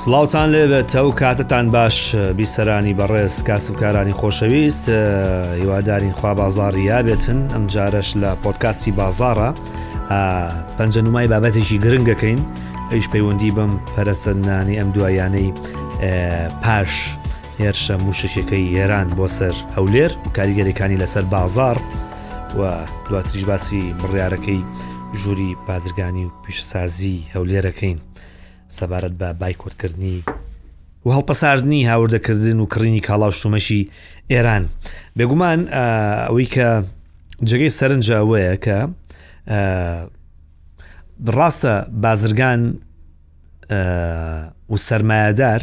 سڵاوتان لێبێت ئەو کاتتان باش بیسەرانی بەڕێز کاسبکارانی خۆشەویست هیوادارین خوا بازاری یابێتن ئەم جارش لە پۆتکاسی بازارە پەنجە نمای بابەتێکی گرنگەکەین ئەوش پەیوەندی بەم پەرەسەندنانی ئەم دوایانەی پاش هێرشە موشەکەکەی ئێران بۆ سەر هەولێر کاریگەرەکانی لەسەر بازار و دواتریش باسی بڕیارەکەی ژووری بازرگانی و پیشسازی هەولێرەکەین. سەبارەت بە بایکۆتکردنی و هەڵپەساردنی هاوردەکردن و کڕینی کاڵا و شومەشی ئێران بێگومان ئەوەی کە جگەی سەرنجە ئەوەیە کە ڕاستە بازرگان و سرمایهدار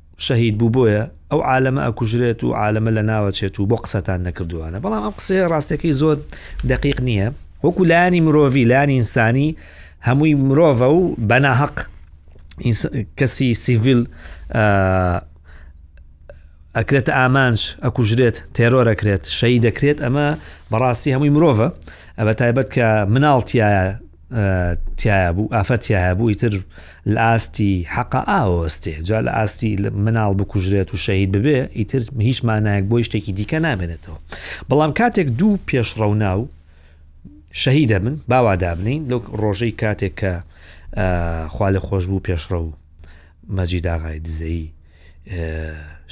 شەهید بوو بۆیە ئەو عالەمە ئەکوژرێت و عالەمە لە ناوەچێت و بۆ قسەتان نەکردوانە بەڵام ئەم قسەیە ڕاستەکەی زۆر دقیق نییە وەکو لایانی مرۆڤی لایانی ئینسانی هەمووی مرۆڤە و بەناهق کەسی سیڤیل ئەکرێتە ئامانج ئەکوژرێت تێرۆر ئەکرێت شەی دەکرێت ئەمە بەڕاستی هەمووی مرۆڤە ئە بە تایبەت کە مناڵتیایە تیایا بوو ئافەت تیایا بوو ئیتر لە ئاستی حەقا ئاوەستێ جا لە ئاستی مناڵ بکوژرێت و شەهید ببێ ئیتر هیچ مانایەک بۆی شتێکی دیکە نامێنێتەوە بەڵام کاتێک دوو پێش ڕەونا و شەهیدە من باوا دابنین لەو ڕۆژەی کاتێک کە خوا لە خۆش بوو پێشڕە و مەجی داغای دزەی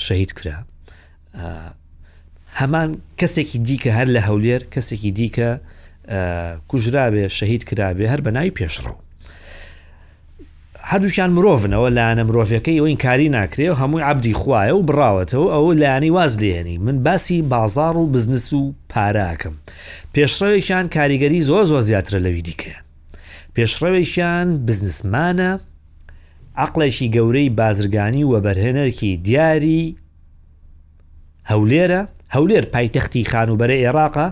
شەهید کرا هەمان کەسێکی دیکە هەر لە هەولێر کەسێکی دیکە کوژرابێ شەهید کرابێ هەر بە ناوی پێشڕەو هەردووکیان مرۆڤنەوە لایەنە مرۆڤەکەی ئەوین کاری ناکرێ و هەمووی عبدی خوایە و بڕاوەتەوە ئەو لایانی واز لێنی من باسی بازار و بزنس و پاراکەم پێشڕەوێکیان کاریگەری زۆ زۆ زیاترە لەوی دیکەیان پێشڕەوێکیان بزنسمانە عقلێکی گەورەی بازرگانی و بەرهێنەرکی دیاری هەولێرە، هەولێر پایتەختی خانووبەرەی ئێراقە،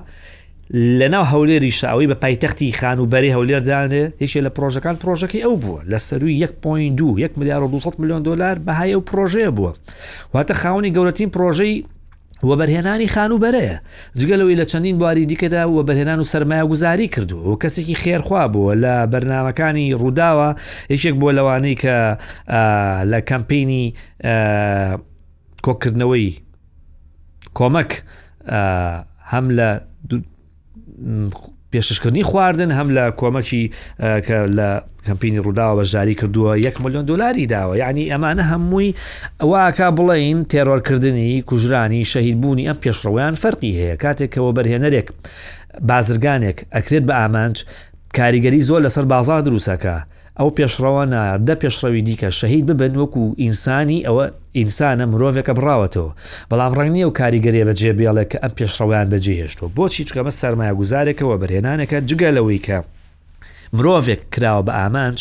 لەناو هەولێریشە ئەوەی بە پایتەختی خانووبەرەی هەولێر دانرێ یەکێ لە پرۆژەکان پرۆژەکەی ئەو بووە لە سەرووی 1.2 1 ملیار و 200 میلیۆن دلار بەهای ئەو پرۆژەیە بووە واتە خاوەنی گەورەترین پرۆژەی وەبەرهێنانی خانووبەرەیە جگە لەوەی لە چەندین بواری دیکەدا و بەهێنان و سرمایە گوزاری کردو و کەسێکی خێرخوا بووە لە بەرنمەکانی ڕووداوە یەکێک بۆ لەوانەی کە لە کەمپینی کۆکردنەوەی کۆمەک هەم لە پێششکردنی خواردن هەم لە کۆمەکی کە لە کەمپینی ڕووداوە بەشداری کردووە یەک ملیۆن دلاری داوە یعنی ئەمانە هەمووی ئەوواکە بڵین تێرۆرکردنی کوژرانی شەهیدبوونی ئەم پێشڕەوەیان فەرقی هەیە کاتێکەوە بەرهێنەرێک بازرگانێک ئەکرێت بە ئامانج کاریگەری زۆر لەسەر بازار دروستەکە ئەو پێشڕەوە نا دە پێشڕەوی دیکە شەهید ببن وەکو ئینسانی ئەوە ئینسانە مرۆڤێکە بڕاوەتەوە بەڵام ڕەنگ نیە ئەو کاریگەریە بە جێ بێڵێ کە ئەم پێشڕەوەیان بە جێ هێشتوە بۆچی چکە ئەمە سەرمایە گوزارێکە وەبەرهێنانێکە جگە لەوەی کە مرۆڤێک کراوە بە ئامانج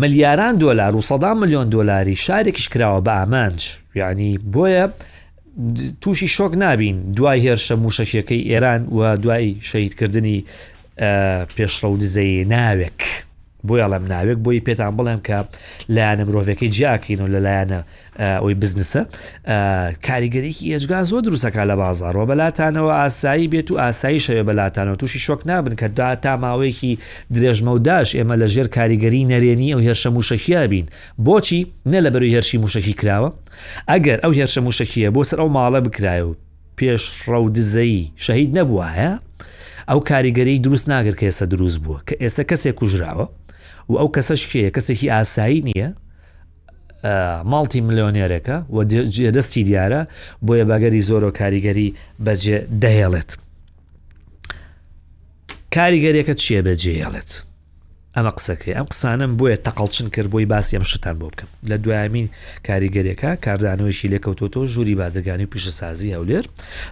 ملیاران دۆلار و سەدان ملیۆن دۆلاری شارێکیش کراوە بە ئامانج یعنی بۆیە تووشی شۆک نابین دوای هێرشە مووشەکیەکەی ئێران و دوای شەیدکردنی پێشڕەو دزەیە ناوێک بۆی ئەڵم ناوێک بۆی پێتان بڵێم کە لایەنە مرۆڤەکەی جیاکەین و لەلایەنە ئەوی بزنسە کاریگەریکی ئێجگا زۆر دروستەکە لە بازارەوە بەلاتانەوە ئاسایی بێت و ئاسایی شەوێ بەلاتانەوە تووشی شۆک نابن کە دا تا ماوەیەکی درێژمەوداش ئێمە لە ژێر کاریگەری نەرێنی ئەو هێرشە مووشەکییا بین بۆچی نە لە بەروی هێرشی مووشەکی کراوە ئەگەر ئەو هێرشە موشەکیە بۆ سەر ئەو ماڵە بکرایە و پێش ڕەو دزەی شەهید نەبوایە ئەو کاریگەری دروست ناگر کە ئێستا دروست بووە کە ئێستا کەسێک کوژراوە و ئەو کەسەش کێ کەسێکی ئاسایی نییە ماڵتی ملیۆنێرەکە و دەستی دیارە بۆیە بەگەری زۆر و کاریگەری بەجێ دەهێڵێت کاریگەریەکە چیە بەجێهێڵێت ئەمە قسەکەی ئەم قسانەم بۆیە تەقەڵچن کرد بۆی باسی ئەم شتان بۆ بکەم لە دوایمین کاریگەرێکە کاردانەوەیشی لێکەوتۆتەوە ژووری بازرگانی و پیشەسازی هەولێر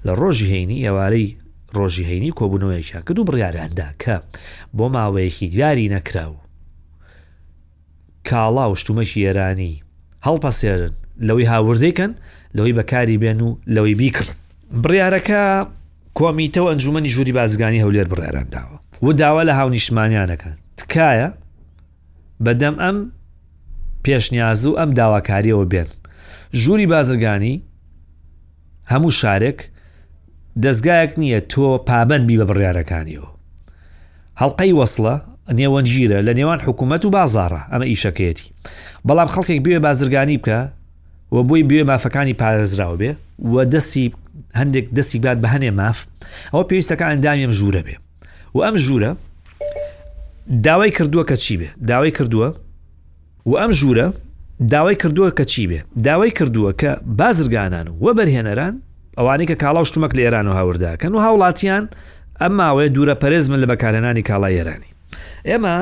لە ڕۆژی هەینی ئێوارەی ڕۆژی هەینی کۆبوونەوەیەکیان کرد و بڕیاراندا کە بۆ ماوەیەکی دیاری نەکراو کاڵا و شتومەکی ئێرانی هەڵپەسێرن لەوەی هاوردەیکەن لەوەی بەکاری بێن و لەوەی بیکڕن بڕیارەکە کۆمیتە و ئەنجومەنی ژووری بازرگانی هەولێر بڕیاران داوە و داوا لە هاونیشتمانیانەکەن تکایە بەدەم ئەم پێشنیاز و ئەم داواکاریەوە بێن ژووری بازرگانی هەموو شارێک دەستگایەک نییە تۆ پابند بی بە بڕیارەکانیەوە هەڵلقەی وەصلە نێوەنگیرە لە نێوان حکوومەت و بازارە ئەمە ئیشەکەیەتی بەڵام خەڵکێک بێ بازرگانی بکە و بۆی بوێ مافەکانی پارێزراو بێ و دەستی هەندێک دەستی بات بە هەنێ ماف ئەوە پێویستەکە ئەندامی ئەم ژوورە بێ و ئەم ژوورە داوای کردووە کە چی بێ داوای کردووە و ئەم ژوورە داوای کردووە کە چی بێ داوای کردووە کە بازرگانان و بەرهێنەران ئەوانەی کە کاڵا و شتمەک لە ئێران و هاورداکەن و هاوڵاتیان ئەم ماوەیە دوورە پەرێزمن لە بەکارهێنانی کاڵای ئێرانی ئێمە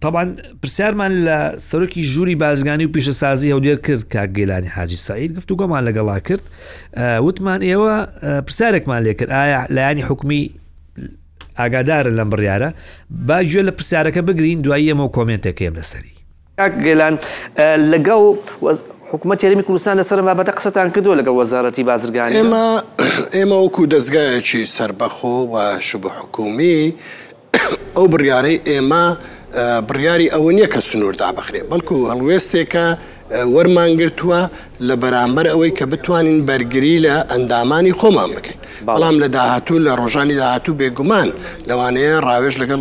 طبعاان پرسیارمان لە سەرۆکی ژووری بازگانی و پیشەسازی هەودێر کرد کە گەیلانی حاجی سعید گفت و گۆمان لەگەڵا کرد وتمان ئێوە پرسیارێکمان لێ کرد ئایا لایانی حکومی ئاگادارن لەم بڕیاە با گوێ لە پرسیارەکە بگرین دوایی ئەمە کۆمنتێکێم لەسەری گەلان لەگەڵ حکوومەت یاریمی کوردستان لەسەر بابەتە قسەتان کردو لەگەڵ وەزارەتی بازرگان ئێمە ئێمە وەکو دەستگایەکی سربەخۆ و شوبە حکومی ئەو بڕیارەی ئێمە بڕیاری ئەوە نییە کە سنوور دابخرێت، بەڵکو هەڵوێستێکە وەرمان گرتووە لە بەرامبەر ئەوەی کە بتوانین بەرگری لە ئەندامانی خۆمان بکەین. بەڵام لە داهاتوو لە ڕۆژانی داهاتوو بێگومان لەوانەیە ڕاوێژ لەگەڵ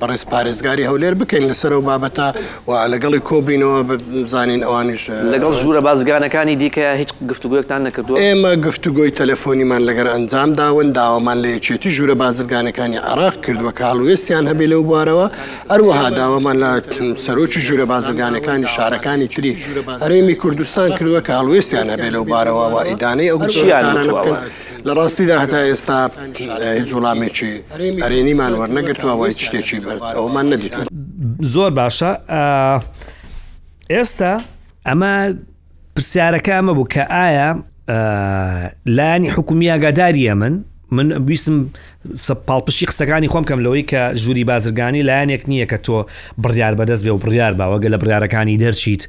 بەڕێز پارێزگاری هەولێر بکەین لەسەر ئەو بابەتە، و لەگەڵی کۆبینەوە بزانین ئەوانیش. لەگەڵ ژوورە بازرگانەکانی دیکەیا هیچ گفتوگۆیەکتان نەکردووە؟ ئێمە گفتوگۆی تەلەفۆنیمان لەگەر ئەنجام داون، داوامان لە یەکێتی ژوورە بازرگانەکانی عێراق کردووە کە هەڵوێستیان هەبێ لەو بوارەوە، هەروەها داوامان لە سەرۆکی ژوورە بازرگانەکانی شارەکانی تری هەرێمی کوردستان کردووە کە هەڵوێستیان هەبێ لەو بارەوە و ئیدانەی ئەو گفتوگۆکانە بکەن. لە ڕاستیدا هەتا ئێستا هیچ وڵامێکی ئەرێنیمان وەرنەگرتووە وای شتێکی بەر ئەومان نەدیت زۆر باشە ئێستا ئەمە پرسیارەکە ئەمە بوو کە ئایا لایانی حکومی ئاگاداری ئەمن من ویسم پاڵپشتی قسەکانی خۆم کەم لەوەی کە ژووری بازرگانی لایەنێک نییە کە تۆ بڕیار بەدەست بێ و بڕیار باوە گەلە بڕیارەکانی دەرچیت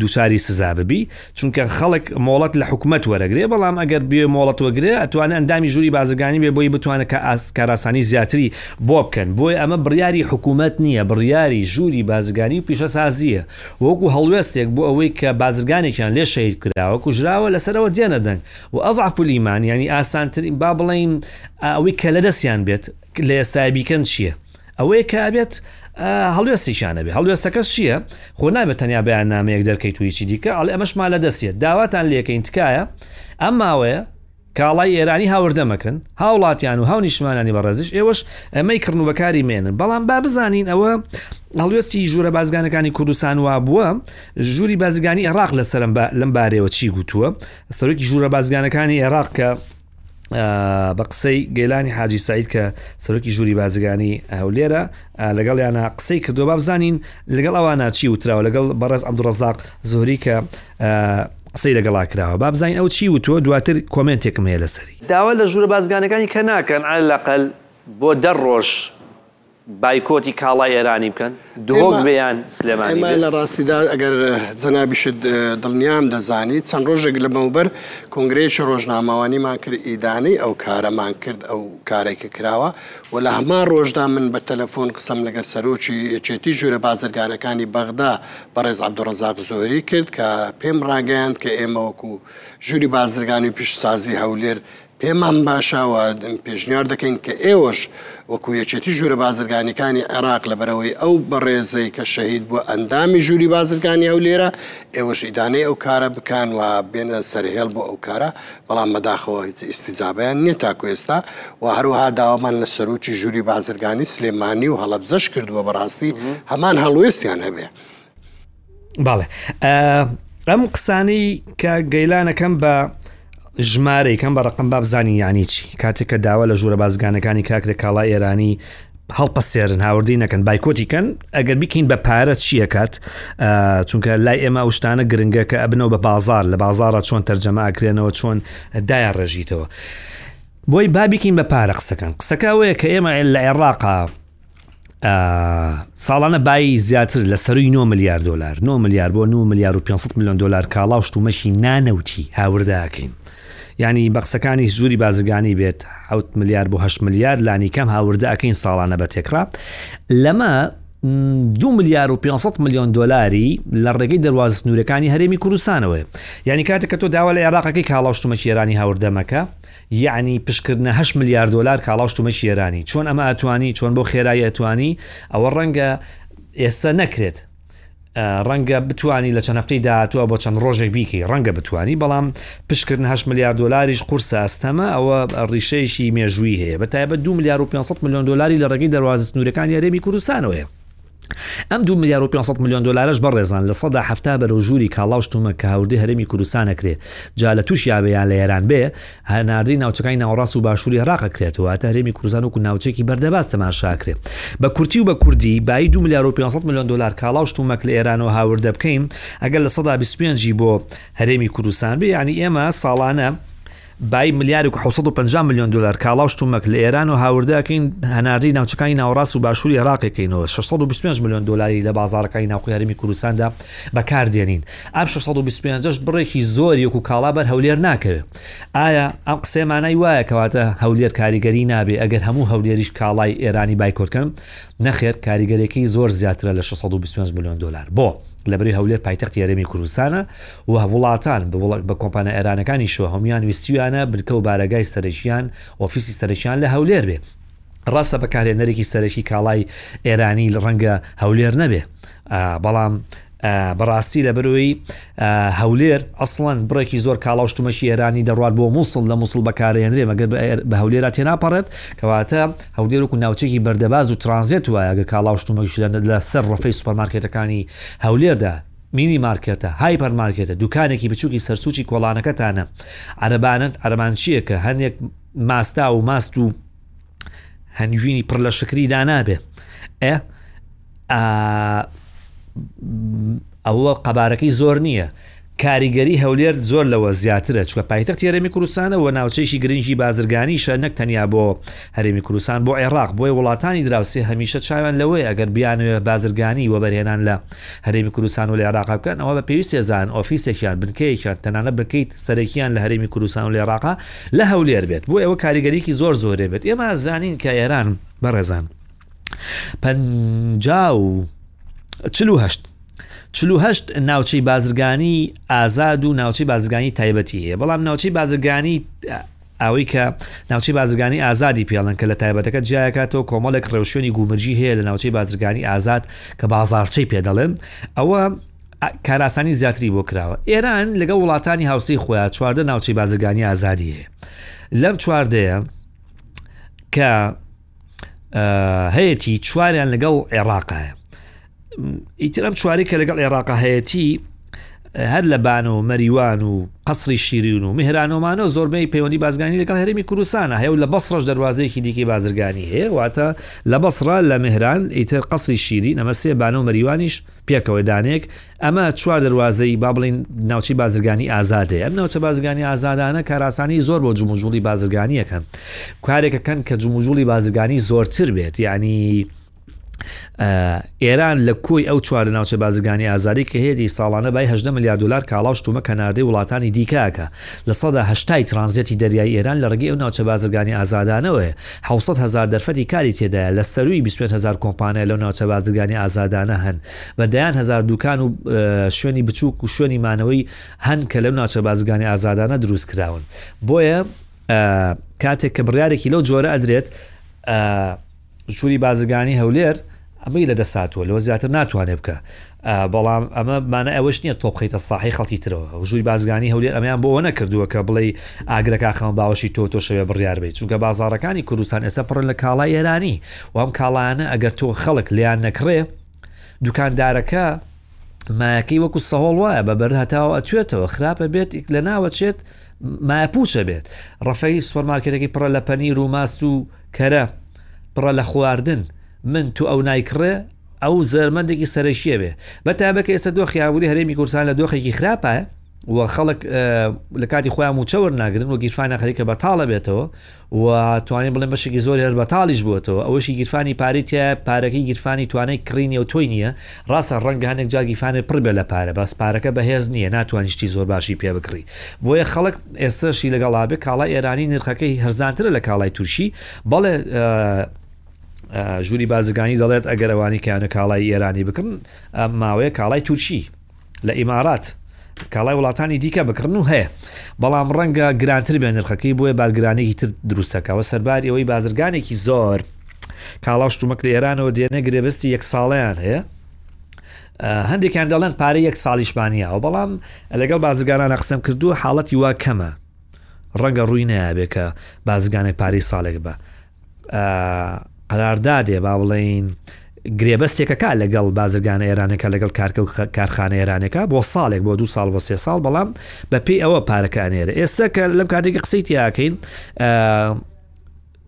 دووچاری سزا ببی چونکە خەڵک مۆڵەت لە حکوومەت وەرەگرێ بەڵام ئەگەر بێ مۆڵەت وەگرێ ئەتوانێت ئەندامی ژووری بازرگانی بێ بۆی بتوانێت کە ئاسکاراسانی زیاتری بۆ بکەن بۆی ئەمە بڕیاری حکوومەت نییە بڕیاری ژووری بازرگانی و پیشەسازیە وەکو هەڵوێستێک بۆ ئەوەی کە بازرگانێکیان لێ شەید کراوە کوژراوە لەسەرەوە دێنە دەنگ و اضعف الایمان یانی ئاسانترین با بڵێین ئەوەی کە لەدەستیان بێت لە ئێستای بیکەن چییە؟ ئەوەیە کە ئەبێت هەڵوێستیشان نەبێت هەڵوێستەکەش چییە خۆ نابێت تەنیا بەیان نامەیەک دەرکەیت و هیچی دیکە ئەڵێ ئەمەشمان لە دەستێت داواتان لەکەین تکایە ئەم ماوەیە کاڵای ئێرانی هاوردە مەکەن هاوڵاتیان و هاو نیشمانانی بەڕێزیش ئێوەش ئەمەی کڕن و بەکاری مێنن بەڵام با بزانین ئەوە هەڵوێستی ژوورە بازگانەکانی کوردستان وا بووە ژووری بازگانی عێراق لەسەرم لەم بارەوە چی گوتووە سەرۆکی ژوورە بازگانەکانی عێراق کە بە قسەی گەلانی حاجی سعید کە سەرۆکی ژووری بازگانی هەولێرە لەگەڵ یانە قسەی کردو بابزانین لەگەڵ ئەوانە چی وتراوە لەگەڵ بەڕێز ئەمدڕزاق زۆری کە قسەی لەگەڵا کراوە بابزانین ئەو چی وتووە دواتر کۆمنتێکم هەیە لەسەری داوا لە ژوورە بازگانەکانی کە ناکەن عەلەقەل بۆ دە ڕۆژ بایکۆتی کاڵای ئێرانی بکەن دهۆک بێیان سلێمانی بێ. ئێمە لە ڕاستیدا ئەگەر جەنابیشت دڵنیام دەزانی چەند ڕۆژێک لەمەوبەر کۆنگرەیەکی ڕۆژنامەوانیمان کرد ئیدانەی ئەو کارەمان کرد ئەو کارەی کە کراوە و لە هەمان ڕۆژدا من بە تەلەفۆن قسەم لەگەر سەرۆکی یەکێتی ژوورە بازرگانەکانی بەغدا بەڕێز عەبدوڕەزاق زۆهری کرد کە پێم ڕاگەیاند کە ئێمە وەکوو ژووری بازرگانی و پیشەسازی هەولێر پێمان باشە و پێشنیار دەکەین کە ئێوەش وەکو یەکێتی ژوورە بازرگانیەکانی عێراق لە بەرەوەی ئەو بەڕێزەی کە شەهید بووە ئەندامی ژووری بازرگانی هەولێرە ئێوەش ئیدانەی ئەو کارە بکەن و بێنە سەرهێڵ بۆ ئەو کارە بەڵام بەداخەوە هیچ ئیستیجابەیان نیە تاکو ئێستا و هەروەها داوامان لە سەرۆکی ژووری بازرگانی سلێمانی و هەڵەبجەش کردووە بەڕاستی هەمان هەڵوێستیان هەبێ. بەڵێ ئەم قسانەی کە گەیلانەکەم بە ژمارەی کەم بە ڕقم بابزانانی یانی چی کاتێک کە داوا لە ژوورە بازگانەکانی کاکرێک کاڵای ئێرانی هەڵپەسێرن هاوردی نەکەن بایکۆتی کەن ئەگەر بکەین بە پارە چیەکات چونکە لای ئێمە شتانە گرنگە کە ئەبنەوە بە بازار لە بازارە چۆن تەرجەماکرێنەوە چۆن دایە ڕێژیتەوە بۆی بابیکین بە پارە قسەکان قسەکەوەیە کە ئێمە لە عێراقا ساڵانە بای زیاتر لە سەروی 9 ملیار دلار 9 ملیار بۆ 9 ملیار و 500 میلیۆن دلار کاڵا و شتومەکی نانەوتی هاوردەکەین ینی بە قسەکانی زوری بازرگانی بێت حوت ملیار بۆ هەش ملیار لانیکەم هاوردەکەین ساڵانە بە تێکرا لەمە دو ملیار و 500 میلیۆن دلاری لە ڕێگەی دەواز سنوورەکانی هەرێمی کوردستانەوەی ینی کاتێک کە تۆ داوا لە عێراقەکەی کاڵاشتومە شێرانی هاوردەمەکە یەعنی پشکردنە هەشت ملیار دۆلار کاڵاو شتومەکی ئێرانی چۆن ئەمە ئەتوانی چۆن بۆ خێرایی ئەتوانی ئەوە ڕەنگە ئێستا نەکرێت ڕەنگە بتانی لە چەند هەفتەی داهاتوە بۆ چەند ڕۆژێک بیکەی ڕەنگە بتانی بەڵام پشکردن هەش ملیار دلاریش قورسە ئەستەمە ئەوە ڕیشەیەکی مێژووی هەیە بە تایبەت دو ملیار و 500 میلیۆن دلاری لە ڕێگەی دەواز سنوورەکانی هەرێمی کوردستانەوەە ئەم دوو ملیار و پێنج سەد ملیۆن دۆلارەش بەڕێزان لە سەدا حەفتا بەرەو ژووری کاڵا و شتومەک کە هاوردەی هەرێمی کوردستان ئەکرێ جا لە تورکیا بێ یان لە ئێران بێ هەناردەی ناوچەکانی ناوەڕاست و باشووری عێراق ئەکرێت واتە هەرێمی کوردستان وەکو ناوچەیەکی بەردەباس تەماشا ئەکرێ بە کورتی و بە کوردی بایی دوو ملیار و پێنج سەد ملیۆن دۆلار کاڵا و شتومەک لە ئێرانەوە هاوردە بکەین ئەگەر لە سەدا بیست و پێنج ی بۆ هەرێمی کوردستان بێ یانی ئێمە ساڵانە بایی ملیارێک و حەوت سەد و پەنجا ملیۆن دۆلار کاڵا و شتومەک لە ئێرانەوە هاوردە ئەکەین، هەناردەی ناوچەکانی ناوەڕاست و باشووری عێراق ئەکەینەوە، شەش سەد و بیست و پێنج ملیۆن دۆلاری لە بازاڕەکانی ناوخۆی هەرێمی کوردستاندا بەکار دێنین، ئەم شەش سەد و بیست و پێنج ەش بڕێکی زۆری وەکو کاڵا بەر هەولێر ناکەوێت. ئایا ئەم قسەیە مانای وایە کەواتە هەولێر کاریگەری نابێت ئەگەر هەموو هەولێریش کاڵای ئێرانی بایکۆت کەن؟ نەخێر کاریگەریەکەی زۆر زیاترە لە شەش سەد و بیست و پێنج ملیۆن دۆلار. بۆ؟ لەبەرەی هەولێر پایتەختی هەرێمی کوردستانە و وڵاتان بە کۆمپانیا ئێرانەکانیشەوە هەموویان ویستویانە بنکە و بارەگای سەرەکییان ئۆفیسی سەرەکییان لە هەولێر بێ ڕاستە بەکارهێنەرێکی سەرەکی کاڵای ئێرانی ڕەنگە هەولێر نەبێ بەڵام بەڕاستی لە بەرەوەی هەولێر ئەسڵەن بڕێکی زۆر کاڵاوشتمەکی ئێرانی دەڕوات بۆ مووسڵ لە مووسڵ بەکارێنرێ مەگەر بە هەولێرا تێناپەڕێت کەواتە هەولێر وکو ناوچێکی بەردەباز و ترانزێت وایەگە کاڵاوشتمەش لە سەر ڕفەی سوپەرمارکێتەکانی هەولێردا مینی مارکێتە، هایپەر مارکێتە، دوکانێکی بچووکی سەرسووچی کۆڵانەکەتانە، عەرەبانەت، عەرەبانچییەکە، هەنێک ماستاو و ماست و هەنگوینی پڕ لە شکری دانابێ، ئێ ئا ئەوە قەبارەکەی زۆر نییە، کاریگەری هەولێر زۆر لەوە زیاترە، چووکە پایتەختی هەرێمی کوردستانە و ناوچەیەکی گرنگی بازرگانیشە نەک تەنیا بۆ هەرێمی کوردستان بۆ عێڕاق بۆیە وڵاتانی دراوسێ هەمیشە چاویان لەوەیە ئەگەر بیانەوێ بازرگانی وەبەرهێنان لە هەرێمی کوردستان و لە عێڕاق بکەن ئەوا بە پێویست ئێزان ئۆفیسێکیان بنکەیەکیان تەنانەت بنکەی سەرەکیان لە هەرێمی کوردستان و لە عێڕاق لە هەولێر بێت بۆ ئێوە کاریگەریەکی زۆر زۆرێ بێت ئێمە ئەزانین کە ئێران بەڕێزان پەنجا و چل و هەشت چلوهشت ناوچەی بازرگانی ئازاد و ناوچەی بازرگانی تایبەتی هەیە بەڵام ناوچەی بازرگانی ئەوەی کە ناوچەی بازرگانی ئازادی پێڵن کە لە تایبەتەکە جیاکاتەوە کۆمەڵێک ڕێوشوێنی گومرگی هەیە لە ناوچەی بازرگانی ئازاد کە بازارچەی پێ دەڵێن ئەوە کاراسانی زیاتری بۆ کراوە ئێران لەگە وڵاتانی هاوسی خۆیان چواردە ناوچەی بازرگانی ئازادی هەیە لەم چواردەیە کە هەیەتی چواریان لەگەڵ عێراقایە ئیترم چواری کە لەگەڵ عێراق هەیەتی هەر لە بان و مەریوان و قەسری شیرین و میهرانۆمانە و زۆربەی پەیوەندی بازگانی لەگەڵ هەرمی کوردستانە هەیە و لە بەسڕش دەواازەیەکی دیکەی بازرگانی هەیە واتە لە بەسڕە لە مهران ئیتر قەسری شیری نەمە سێ بانە و مەریوانیش پێکەوە دانێک، ئەمە چوار دەروازەی، با بڵێین، ناوچەی بازرگانی ئازاد هەیە. ئەم ناوچە بازرگانی ئازادانە کارئاسانیی زۆر بۆ جموجووڵی بازرگانی ئەکەن. کارێک ئەکەن کە جموجووڵی بازرگانی زۆرتر بێت. یەعنی ئێران لە کۆی ئەو چوار ناوچە بازرگانی ئازادەی کە هەیەتی، ساڵانە بای هەژدە ملیار دۆلار کاڵا و شتومەک هەناردەی وڵاتانی دیکە ئەکا. لە سەدا هەشتای ترانزێتی دەریایی ئێران لە ڕێگەی ئەو ناوچە بازرگانی ئازادانەوەیە. حەوت سەد هەزار دەرفەتی کاری تێدایە، لە سەرووی بیست و پێنج هەزار کۆمپانیا لەو ناوچە بازرگانی ئازادانە هەن، بە دەیان هەزار دووکان و شوێنی بچووک و شوێنی مانەوەی هەن کە لەو ناوچە بازرگانی ئازادانە دروست کراون. بۆیە کاتێک کە بڕیارێکی لەو جۆرە ئەدرێت، جووری بازرگانی هەولێر ئەمەی لە دەست هاتووە لەوە زیاتر ناتوانێت بکا بەڵام ئەمە مانای ئەوەش نییە تۆ بخەیتە ساحەی خەڵکی ترەوە ژووری بازگانی هەولێر ئەمەیان بۆەوە نەکردووە کە بڵێی ئاگرە کاخەوە باوەشی تۆ تۆ شەوێ بڕیار بی چونکە بازاڕەکانی کوردستان ئێستا پڕن لە کاڵای ئێرانی و ئەم کاڵایانە ئەگەر تۆ خەڵک لیان نەکڕێ دوکاندارەکە مایەکەی وەکو سەهۆڵ وایە بە بەر هەتاوە ئەتوێتەوە خراپە بێت لە ناوەچێت ماپوچە بێت ڕفەی سوپەرمارکێتەکەی پڕە لە پەنی ڕووماست و کەرە پڕە لە خواردن من تو ئەو نایکڕێ ئەو زەرمەندێکی سەرەکیە بێ بە تابە کە ئێستا دۆخی ئابووری هەرێمی کورسان لە دۆخێکی خراپە و خەڵک لە کاتی خۆیان و چەوەر ناگرن و گیرفانە خەریکە بەتاڵە بێتەوە و توانین بڵێن بەشێکی زۆر هەر بەتاڵیش بووەوە ئەوشی گیرفانی پارێتە پارەکەی گیرفانی توانای کڕینی و تۆی نییە ڕاستە ڕەنگە هەندێک جاگیفانێ پڕ بێ لە پارە باس پارەکە بەهێز نییە ناتوانیشتی زۆر باشی پێ بکڕی بۆیە خەڵک ئێستەشی لەگەڵا بێت کاڵای ئێرانی نرخەکەی هەرزانترە لە کاڵای تورکی بەڵێ ژووری بازرگانی دەڵێت ئەگەر ئەوانی کەیانە کاڵای ئێرانی بکڕن ماوەیە کاڵای تورکی لە ئیمارات کاڵای وڵاتانی دیکە بکڕن و هەیە بەڵام ڕەنگە گرانتر بێ نرخەکەی بۆیە بارگرانێکی تر دروستەکەەوە سەرباری ئەوەی بازرگانێکی زۆر کاڵاش تومەک لە ئێرانەوە دێنە گرێبستی یەک ساڵیان هەیە هەندێکیان دەڵێن پارەی یەک ساڵیشمانیاوە بەڵام لەگەڵ بازرگانانە قسەم کردو حاڵەتی وا کەمە ڕەنگە ڕووی نابێ کە بازرگانێک پارەی ساڵێک بە قەراردادێ با بڵین گرێبەستێکەکە لەگەڵ بازرگانە ئێرانەکە لەگەڵ کارکە و کارخانە ئێرانەکە بۆ ساڵێک بۆ دو ساڵ بۆ سێ ساڵ بەڵام بەپی ئەوە پارەکانێرە ئێستا کە لەم کاتێکی قسەی تیاکەین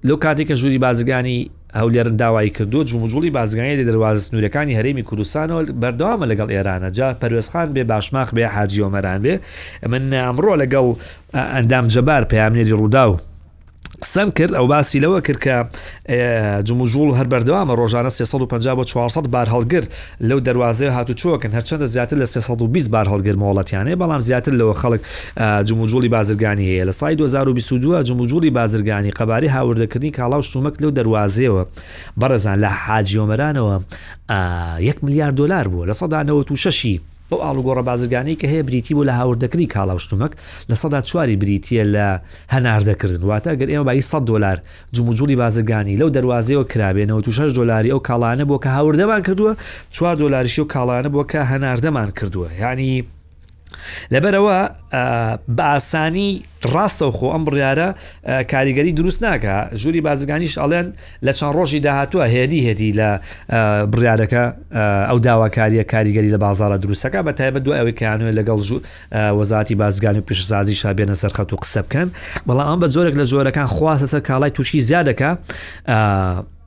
لەو کاتێک کە ژووری بازرگانی هەولێرن داوای کردووە جموجوڵی بازرگانی لە دەواز سنوورەکانی هەرێمی کوردستانەوە بەردەوامە لەگەڵ ئێرانە جا پەروێزخان بێ باشماخ بێ حاجی ئۆمەران بێ من ئەمڕۆ لەگەڵ ئەندام جەبار پەیامنێری ڕووداو قسەم کرد ئەو باسی لەوە کرد کە جموجوڵ هەر بەردەوامە ڕۆژانە 350 بۆ 400 بار هەڵگر لەو دەروازەیە هاتوچۆکن، هەرچەندە زیاتر لە سێ سەد و بیست بارهەڵگر مۆڵەتیان هەیە، بەڵام زیاتر لەوە خەڵک جموجوڵی بازرگانی هەیە، لە ساڵی دوو هەزار و بیست و دوو جموجوڵی بازرگانی، قەبارەی هاوردەکردنی کاڵا و شتومەک لەو دەروازەیەوە، بەڕێزان، لە حاجی ئۆمەرانەوە یەک ملیار دۆلار بووە، لە سەدا نەوەت و شەش ی. ئەو ئاڵوگۆڕە بازرگانیەی کە هەیە بریتی بووە لە هاوردەکردنی کاڵا و شتومەک، لە سەدا چواری بریتییە لە هەناردەکردن، واتە گەر ئێمە بایی سەد دۆلار جموجوڵی بازرگانی لەو دەروازەیەوە کرابێ، نەوەد و شەش دۆلاری ئەو کاڵایانە بووە کە هاوردەمان کردووە، چوار دۆلاریشی ئەو کاڵایانە بووە کە هەناردەمان کردووە، یانی لەبەرئەوە بە ئاسانی. ڕاستەوخۆ ئەم بڕیارە کاریگەری دروست ناکە ژووری بازرگانیش ئەڵێن لە چەند ڕۆژی داهاتوە هێدی هێدی لە بڕیارەکە ئەو داواکاریە کاریگەری لە بازارە دروستەکە بە تایبە دوای ئەوەی کەیانوێت لەگەڵ وەزاتی بازگان و پیشسازی شابێنە سەرخەت و قسە بکەن بەڵام ئەم بە جۆرێک لە جۆرەکان خواستە سەر کاڵای تووشی زیادەکە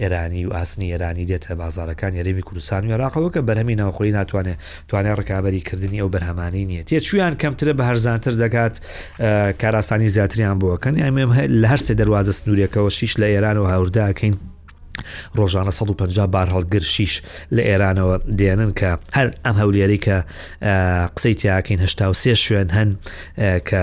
ئێرانی و ئاسنی ئێرانی دێتە بازاڕەکانی هەرێمی کوردستان و عێراقەوە کە بەرهەمی ناوخۆیی ناتوانێت توانای ڕکابەری کردنی ئەو بەرهەمانەی نییە تێچوویان کەمترە بە هەرزانتر دەکات کاراسانی زیاتریان بۆ کەن یانمێم لە هەر سێ دەواازە سنوورێکەوە شیش لە ئێران و هاورداکەین ڕۆژانە 150 بار هەڵگر شیش لە ئێرانەوە دێنن کە هەر ئەم هەولێری کە قسەی تیاکەین هشتا سێ شوێن هەن کە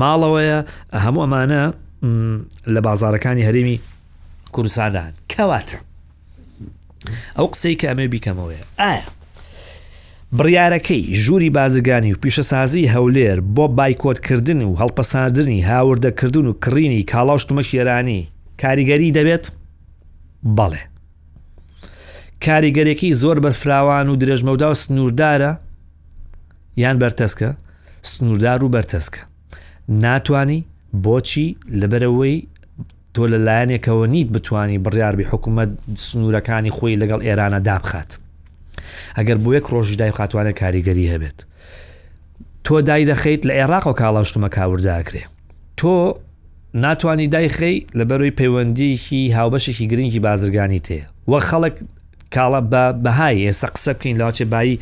ماڵەوەیە هەموو ئەمانە لە بازارەکانی هەرێمی کوردستانان کەواتە ئەو قسەی کە ئەمێ بیکەمەوەی ئایا بڕیارەکەی ژووری بازرگانی و پیشەسازی هەولێر بۆ بایکۆتکردن و هەڵپەساردنی هاوردەکردن و کڕینی کاڵاوشتمە شێرانی کاریگەری دەبێت بەڵێ کاریگەرێکی زۆر بەرفراوان و درێژمەودا و سنووردارە یان بەرتەسکە، سنووردار و بەرتەسکە. ناتوانی، بۆچی، لەبەرئەوەی تۆ لە لایەنێکەوە نیت بتانی بڕیاربی حکوومەت سنوورەکانی خۆی لەگەڵ ئێرانە دابخات. ئەگەر بۆ یەک ڕۆژی دایبخاتوانێت کاریگەری هەبێت. تۆ دای دەخەیت لە ئێراقەوە کاڵاشتومە کاورداکرێ. تۆ ناتوانانی دایخەی لەبەرەوەی پەیوەندیکی هاوبەشێکی گرنگی بازرگانی تەیە وە خەڵک کاڵە بە بەهای ئێستا قسە بکەین لاچێ بایی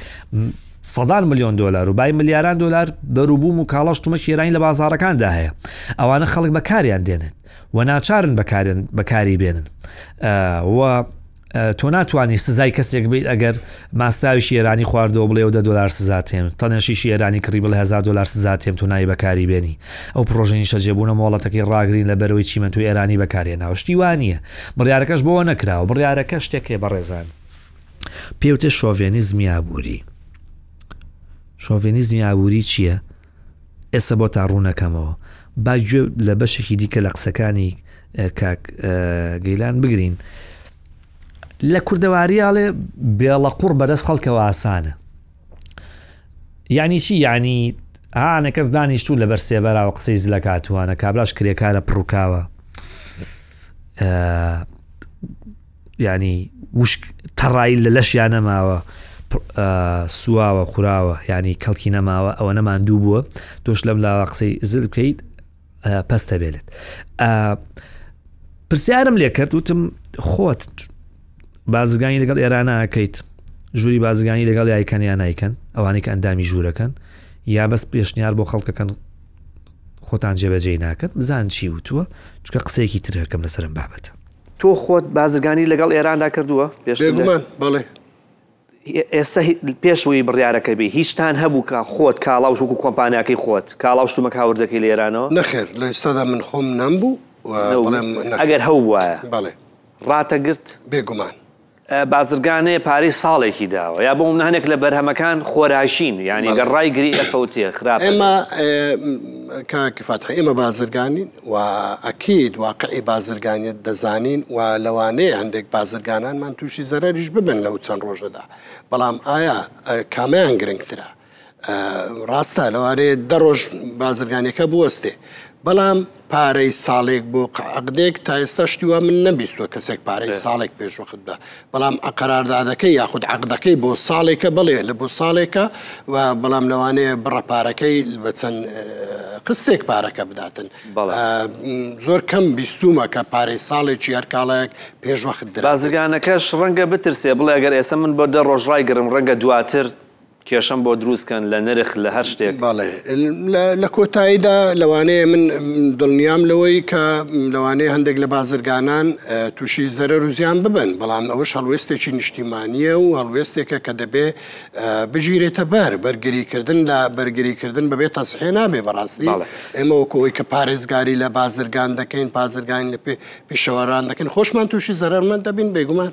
سەدان میلیۆن دلار و بای ملیاران دلار بەروبووم و کاڵەش تومە شێرانی لە بازارەکاندا هەیە ئەوانە خەڵک بەکاریان دێنێت و ناچارن بەکارن بەکاری بێنن و تۆ ناتوانانی سزای کەسێک بیت ئەگەر ماستاوی شێرانی خواردەوە بڵێ و دە دلار سزاتێن تەنێشی شێرانی کڕی بڵ هزار دلار سزاتێن تو نای بەکاری بێنی ئەو پڕۆژەی نیشتەجێبوونە مۆڵەتەکەی ڕاگرین لە بەرەی چیمەنتۆی ئێرانی بەکارهێناوە. شتی وا نییە. بڕیارەکەش بۆوە نەکراوە. بڕیارەکە شتێک هەیە بەڕێزان. پێوتێ شۆڤێنیزمی ئابووری. شۆڤێنیزمی ئابووری چییە؟ ئێستا بۆ تا ڕوونەکەمەوە. با گوێ لە بەشێکی دیکە لە قسەکانی کاک گەیلان بگرین. لە کوردەواریاڵێ بێڵە قوڕ بەدەست خەڵکەوە ئاسانە. یعنی چی یعنی هانە کەس دانیشتوو لەبەر سێبەراوە قسەی زلە کاتوانە کابراش کرێکارە پڕووکاوە ینی وشک تەڕایی لە لەشیان نەماوە سواوە خوراوە ینی کەڵکی نەماوە ئەوە نەمان دوو بووە تۆش لەم لاوە قسەی زل بکەیت پەستە بێلت پرسیارم لێ کرد وتم خۆت بازرگانی لەگەڵ ئێرانەکەیت ژووری بازرگانی لەگەڵ یایکەن یا نیکەن ئەوانێک ئەندامی ژوورەکەن یا بەس پێشنیار بۆ خەڵکەکەن خۆتان جێبەجێ ناکەن بزان چی وتووە چکە قسەیەکی ترەکەم لەسرم بابەتە تۆ خۆت بازرگانی لەگەڵ ئێراندا کردووە پێشمان بەڵێ ئێستا پێش وەی بڕیارەکە بی هیچ تان هەبوو کە خۆت کاڵاو شوک و کۆمپانیاکەی خۆت کاڵاو شتومەک هاور دەکەی لە ئێرانەوە؟ نەخێر لە ئێستادا من خۆم نەم بوو و بەڵێم نەخێر. ئەگەر هەوبوایە بەڵێ ڕاتەگرت؟ بێگومان. بازرگانێ پارەی ساڵێکی داوە یا بۆ هەنێک لە بەرهەمەکان خۆراکین یانی گەر ڕای گری ئەفەوتێ خراپە. ئێمە کاک فاتح ئێمە بازرگانین و ئەکید واقعی بازرگانیت دەزانین و لەوانەیە هەندێک بازرگانانمان تووشی زەرەریش ببن لەو چەند ڕۆژەدا، بەڵام ئایا کامەیان گرنگترە؟ ڕاستە لەوانەیە دە ڕۆژ بازرگانیەکە بوەستێ، بەڵام پارەی ساڵێک بۆ عەقدێک تا ئێستا شتی وا من نەمبیستووە کەسێک پارەی ساڵێک پێشوەخت بە بەڵام قەراردادەکەی یاخود عەقدەکەی بۆ ساڵێکە بەڵێ لە بۆ ساڵێکە و بەڵام لەوانەیە بڕە پارەکەی بە چەند قستێک پارەکە بداتن زۆر کەم بیستومە کە پارەی ساڵێکی هەر کاڵێک پێشوەخت بازرگانەکەش ڕەنگە بترسێ بڵێ گەر ئێستا من بۆ دە ڕۆژ ڕایگرم ڕەنگە دواتر کێشەم بۆ دروست کەن لە نرخ لە هەر شتێک. بەڵێ لە کۆتاییدا لەوانەیە من دڵنیام لەوەی کە لەوانەیە هەندێک لە بازرگانان تووشی زەرەر و زیان ببن بەڵام ئەوش هەڵوێستێکی نیشتیمانیە و هەڵوێستێکە کە دەبێ بگیرێتە بەر بەرگریکردن لە بەرگریکردن بەبێ تەسحێ نابێ بەڕاستی ئێمە وەکەوەی کە پارێزگاری لە بازرگان دەکەین پازرگانی لە پێ پیشەوەران دەکەن خۆشمان تووشی زەرمەند دەبین بێگومان.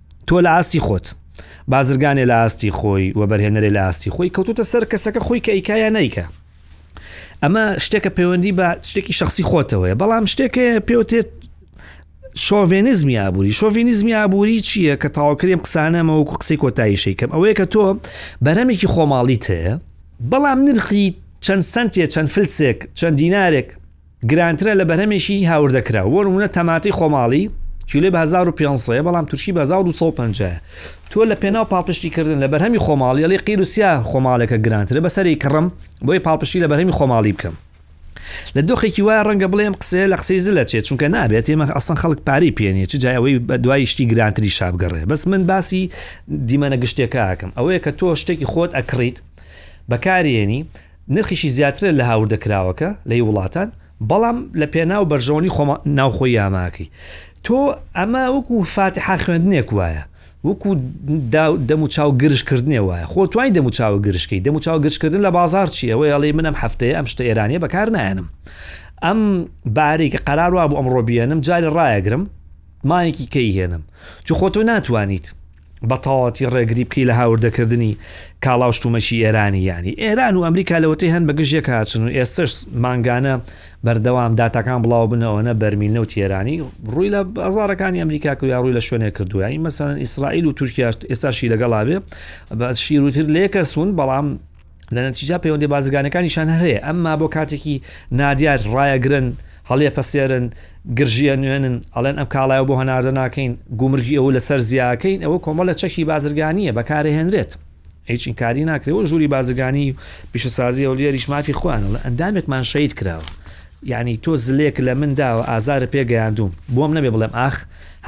تۆ لە ئاستی خۆت بازرگانێ لە ئاستی خۆی وەبەرهێنەرێ لە ئاستی خۆی کەوتوتە سەر کەسەکە خۆی کە ئیکایا نیکە ئەمە شتێکە پەیوەندی بە شتێکی شخصی خۆتەوەی بەڵام شتێکە پێوتێت شۆڤێنزمی ئابووری شۆڤینزمی ئابووری چییە کە تاواکرێم قسانەمەوەکو قسەی کۆتاییشەی کەم ئەوەیە کە تۆ بەرەمێکی خۆماڵی تەیە بەڵام نرخی چەند سنتێ چەند فلسێک چەند دینارێک گرانترە لە بەرهەمێکی هاوردەکراو بۆ نمونە تەماتی خۆماڵی کیلۆی بە 1500 ە بەڵام تورکی بە 1250 تۆ لە پێناو پاڵپشتیکردن لە بەرهەمی خۆماڵی لەڵی قیروسیا خۆماڵەکە گرانترە بەسەری کڕم بۆی پاڵپشتی لە بەرهەمی خۆماڵی بکەم لە دۆخێکی وایە ڕەنگە بڵێم قسەیە لە قسەی زلە چێت چونکە نابێت ئێمە ئەسان خەڵک پارەی پێنیە چ جای ئەوەی بە دوای شتی گرانتری شابگەڕێ بەس من باسی دیمەنە گشتێکەکەم ئەوەیە کە تۆ شتێکی خۆت ئەکڕیت بەکارێنی نرخیشی زیاترە لە هاوردە کراوەکە لە ی وڵاتان بەڵام لە پێناو بەرژەوەنی خۆ ناوخۆی یاماکەی تۆ ئەمە وەکو فاتحا خوێندنێک وایە وەکو دەم و چاو گرش کردنێ وایە خۆ توانی دەم و چاوە گرشکەی دەم و چاو گرشکردن لە بازار چی ئەوەی ئەڵی منم هەفتەیە ئەم شتە ئێرانیە بەکار نایەنم ئەم بارێکی قەرار وابوو ئەمڕۆ بیێنم جاری ڕایەگرم مایەکی کەی هێنم چ خۆ تۆ ناتوانیت بە تەواوەتی ڕێگری بکەی لە هاوردەکردنی کاڵا و شتومەکی ئێرانی یانی ئێران و ئەمریکا لەوەتەی هەن بە گژێک هاچن و ئێستش مانگانە بەردەوام داتاکان بڵاو بنەوەە بەرمیل نەوت ئێرانی ڕووی لە بازارەکانی ئەمریکا کریا ڕووی لە شوێنێ کردووی مەسەن ئیسرائیل و تورکیا ئێستاشی لەگەڵا بێ بە شیروتر لێکەسون بەڵام لە نەتیجا پەیوەندی بازرگانەکانیشان هەیە ئەمما بۆ کاتێکی نادیار ڕایەگرن هەڵێ پەسێرن گرژیە نوێنن ئەڵێن ئەم کاڵایە بۆ هەناردە ناکەین گومرگی ئەوە لەسەر زیاکەین ئەوە کۆمەڵ لە چەکی بازرگانیە بەکارهێنرێت هیچ کاری ناکرێت و ژووری بازرگانی پیشەسازی و لێریش مافی خوانە لە ئەندامێکمان شەید کراوە یعنی تۆ زلێک لە من داوە ئازارە پێگەیاندوم بۆم نەبێ بڵێم ئاخ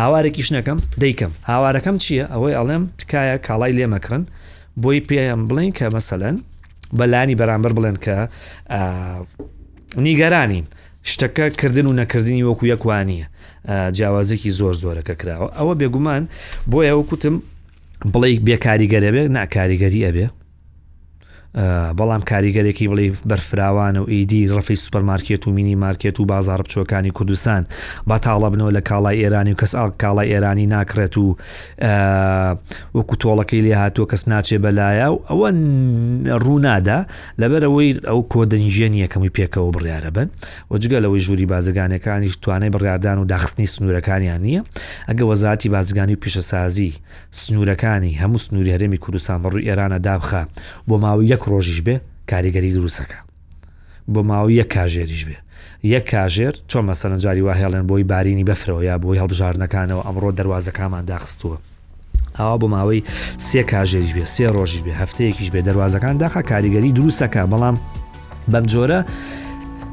هاوارێکیش نەکەم دەیکەم هاوارەکەم چییە ئەوەی ئەڵێم تکایە کاڵای لێمەکڕن بۆی پێیان بڵێن کە مەسەلەن بە لانی بەرامبەر بڵێن کە نیگەرانین شتەکە کردن و نەکردنی وەکو یەکوانیە جیاوازێکی زۆر زۆرەکە کراوە ئەوە بێگومان بۆ ئەوە کوتم بڵێ بێکاریگەرە بێ ناکاریگەری ئەبێ بەڵام کاریگەرێکی بڵێ بەرفراوانە و ئیدی ڕفی سوپەرمارکێت و مینی مارکێت و بازار بچۆکانی کوردستان بە تاڵە بنەوە لە کاڵای ئێرانی و کەس ئاڵ کاڵای ئێرانی ناکڕێت و وەکو تۆڵەکەی لێ هاتووە کەس ناچێ بەلایە و ئەوە ڕوونادا لەبەرەوەی ئەو کۆدەنیژە نییە کەمووی پێکەوە بڕیارە بن وەجگە لەوەی ژووری بازرگانەکانیش توانای بڕاردان و داخستنی سنوورەکانیان نییە ئەگە وەزاتی بازرگانی و پیشەسازی سنوورەکانی هەموو سنووری هەرێمی کوردستان بەڕووی ئێرانە دابخە بۆ ماوەی یەک ڕۆژیش بێ کاریگەری دروستەکە. بۆ ماوەی یەک کاژێریش بێ یەک کاژێر چۆن مەسەلەن جاری وا هێڵێن بۆی بارینی بەفرەوە یا بۆی هەڵبژاردنەکانەوە ئەمڕۆ دەروازەکانمان داخستووە ئاوا بۆ ماوەی سێ کاژێریش بێ سێ ڕۆژیش بێ هەفتەیەکیش بێ دەروازەکان داخە کاریگەری دروستەکە بەڵام بەم جۆرە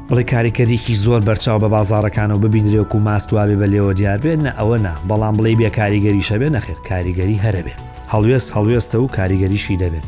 بڵێ کاریکەریکی زۆر بەرچاو بە بازارەکانەوە ببینرێک و ماستواێ بە لێەوە دیار بێن نە ئەوە نا بەڵام بڵێ بێ کاریگەری شەبێ نەخێر کاریگەری هەرەبێ هەڵوێست هەڵوێستە و کاریگەریشی دەبێت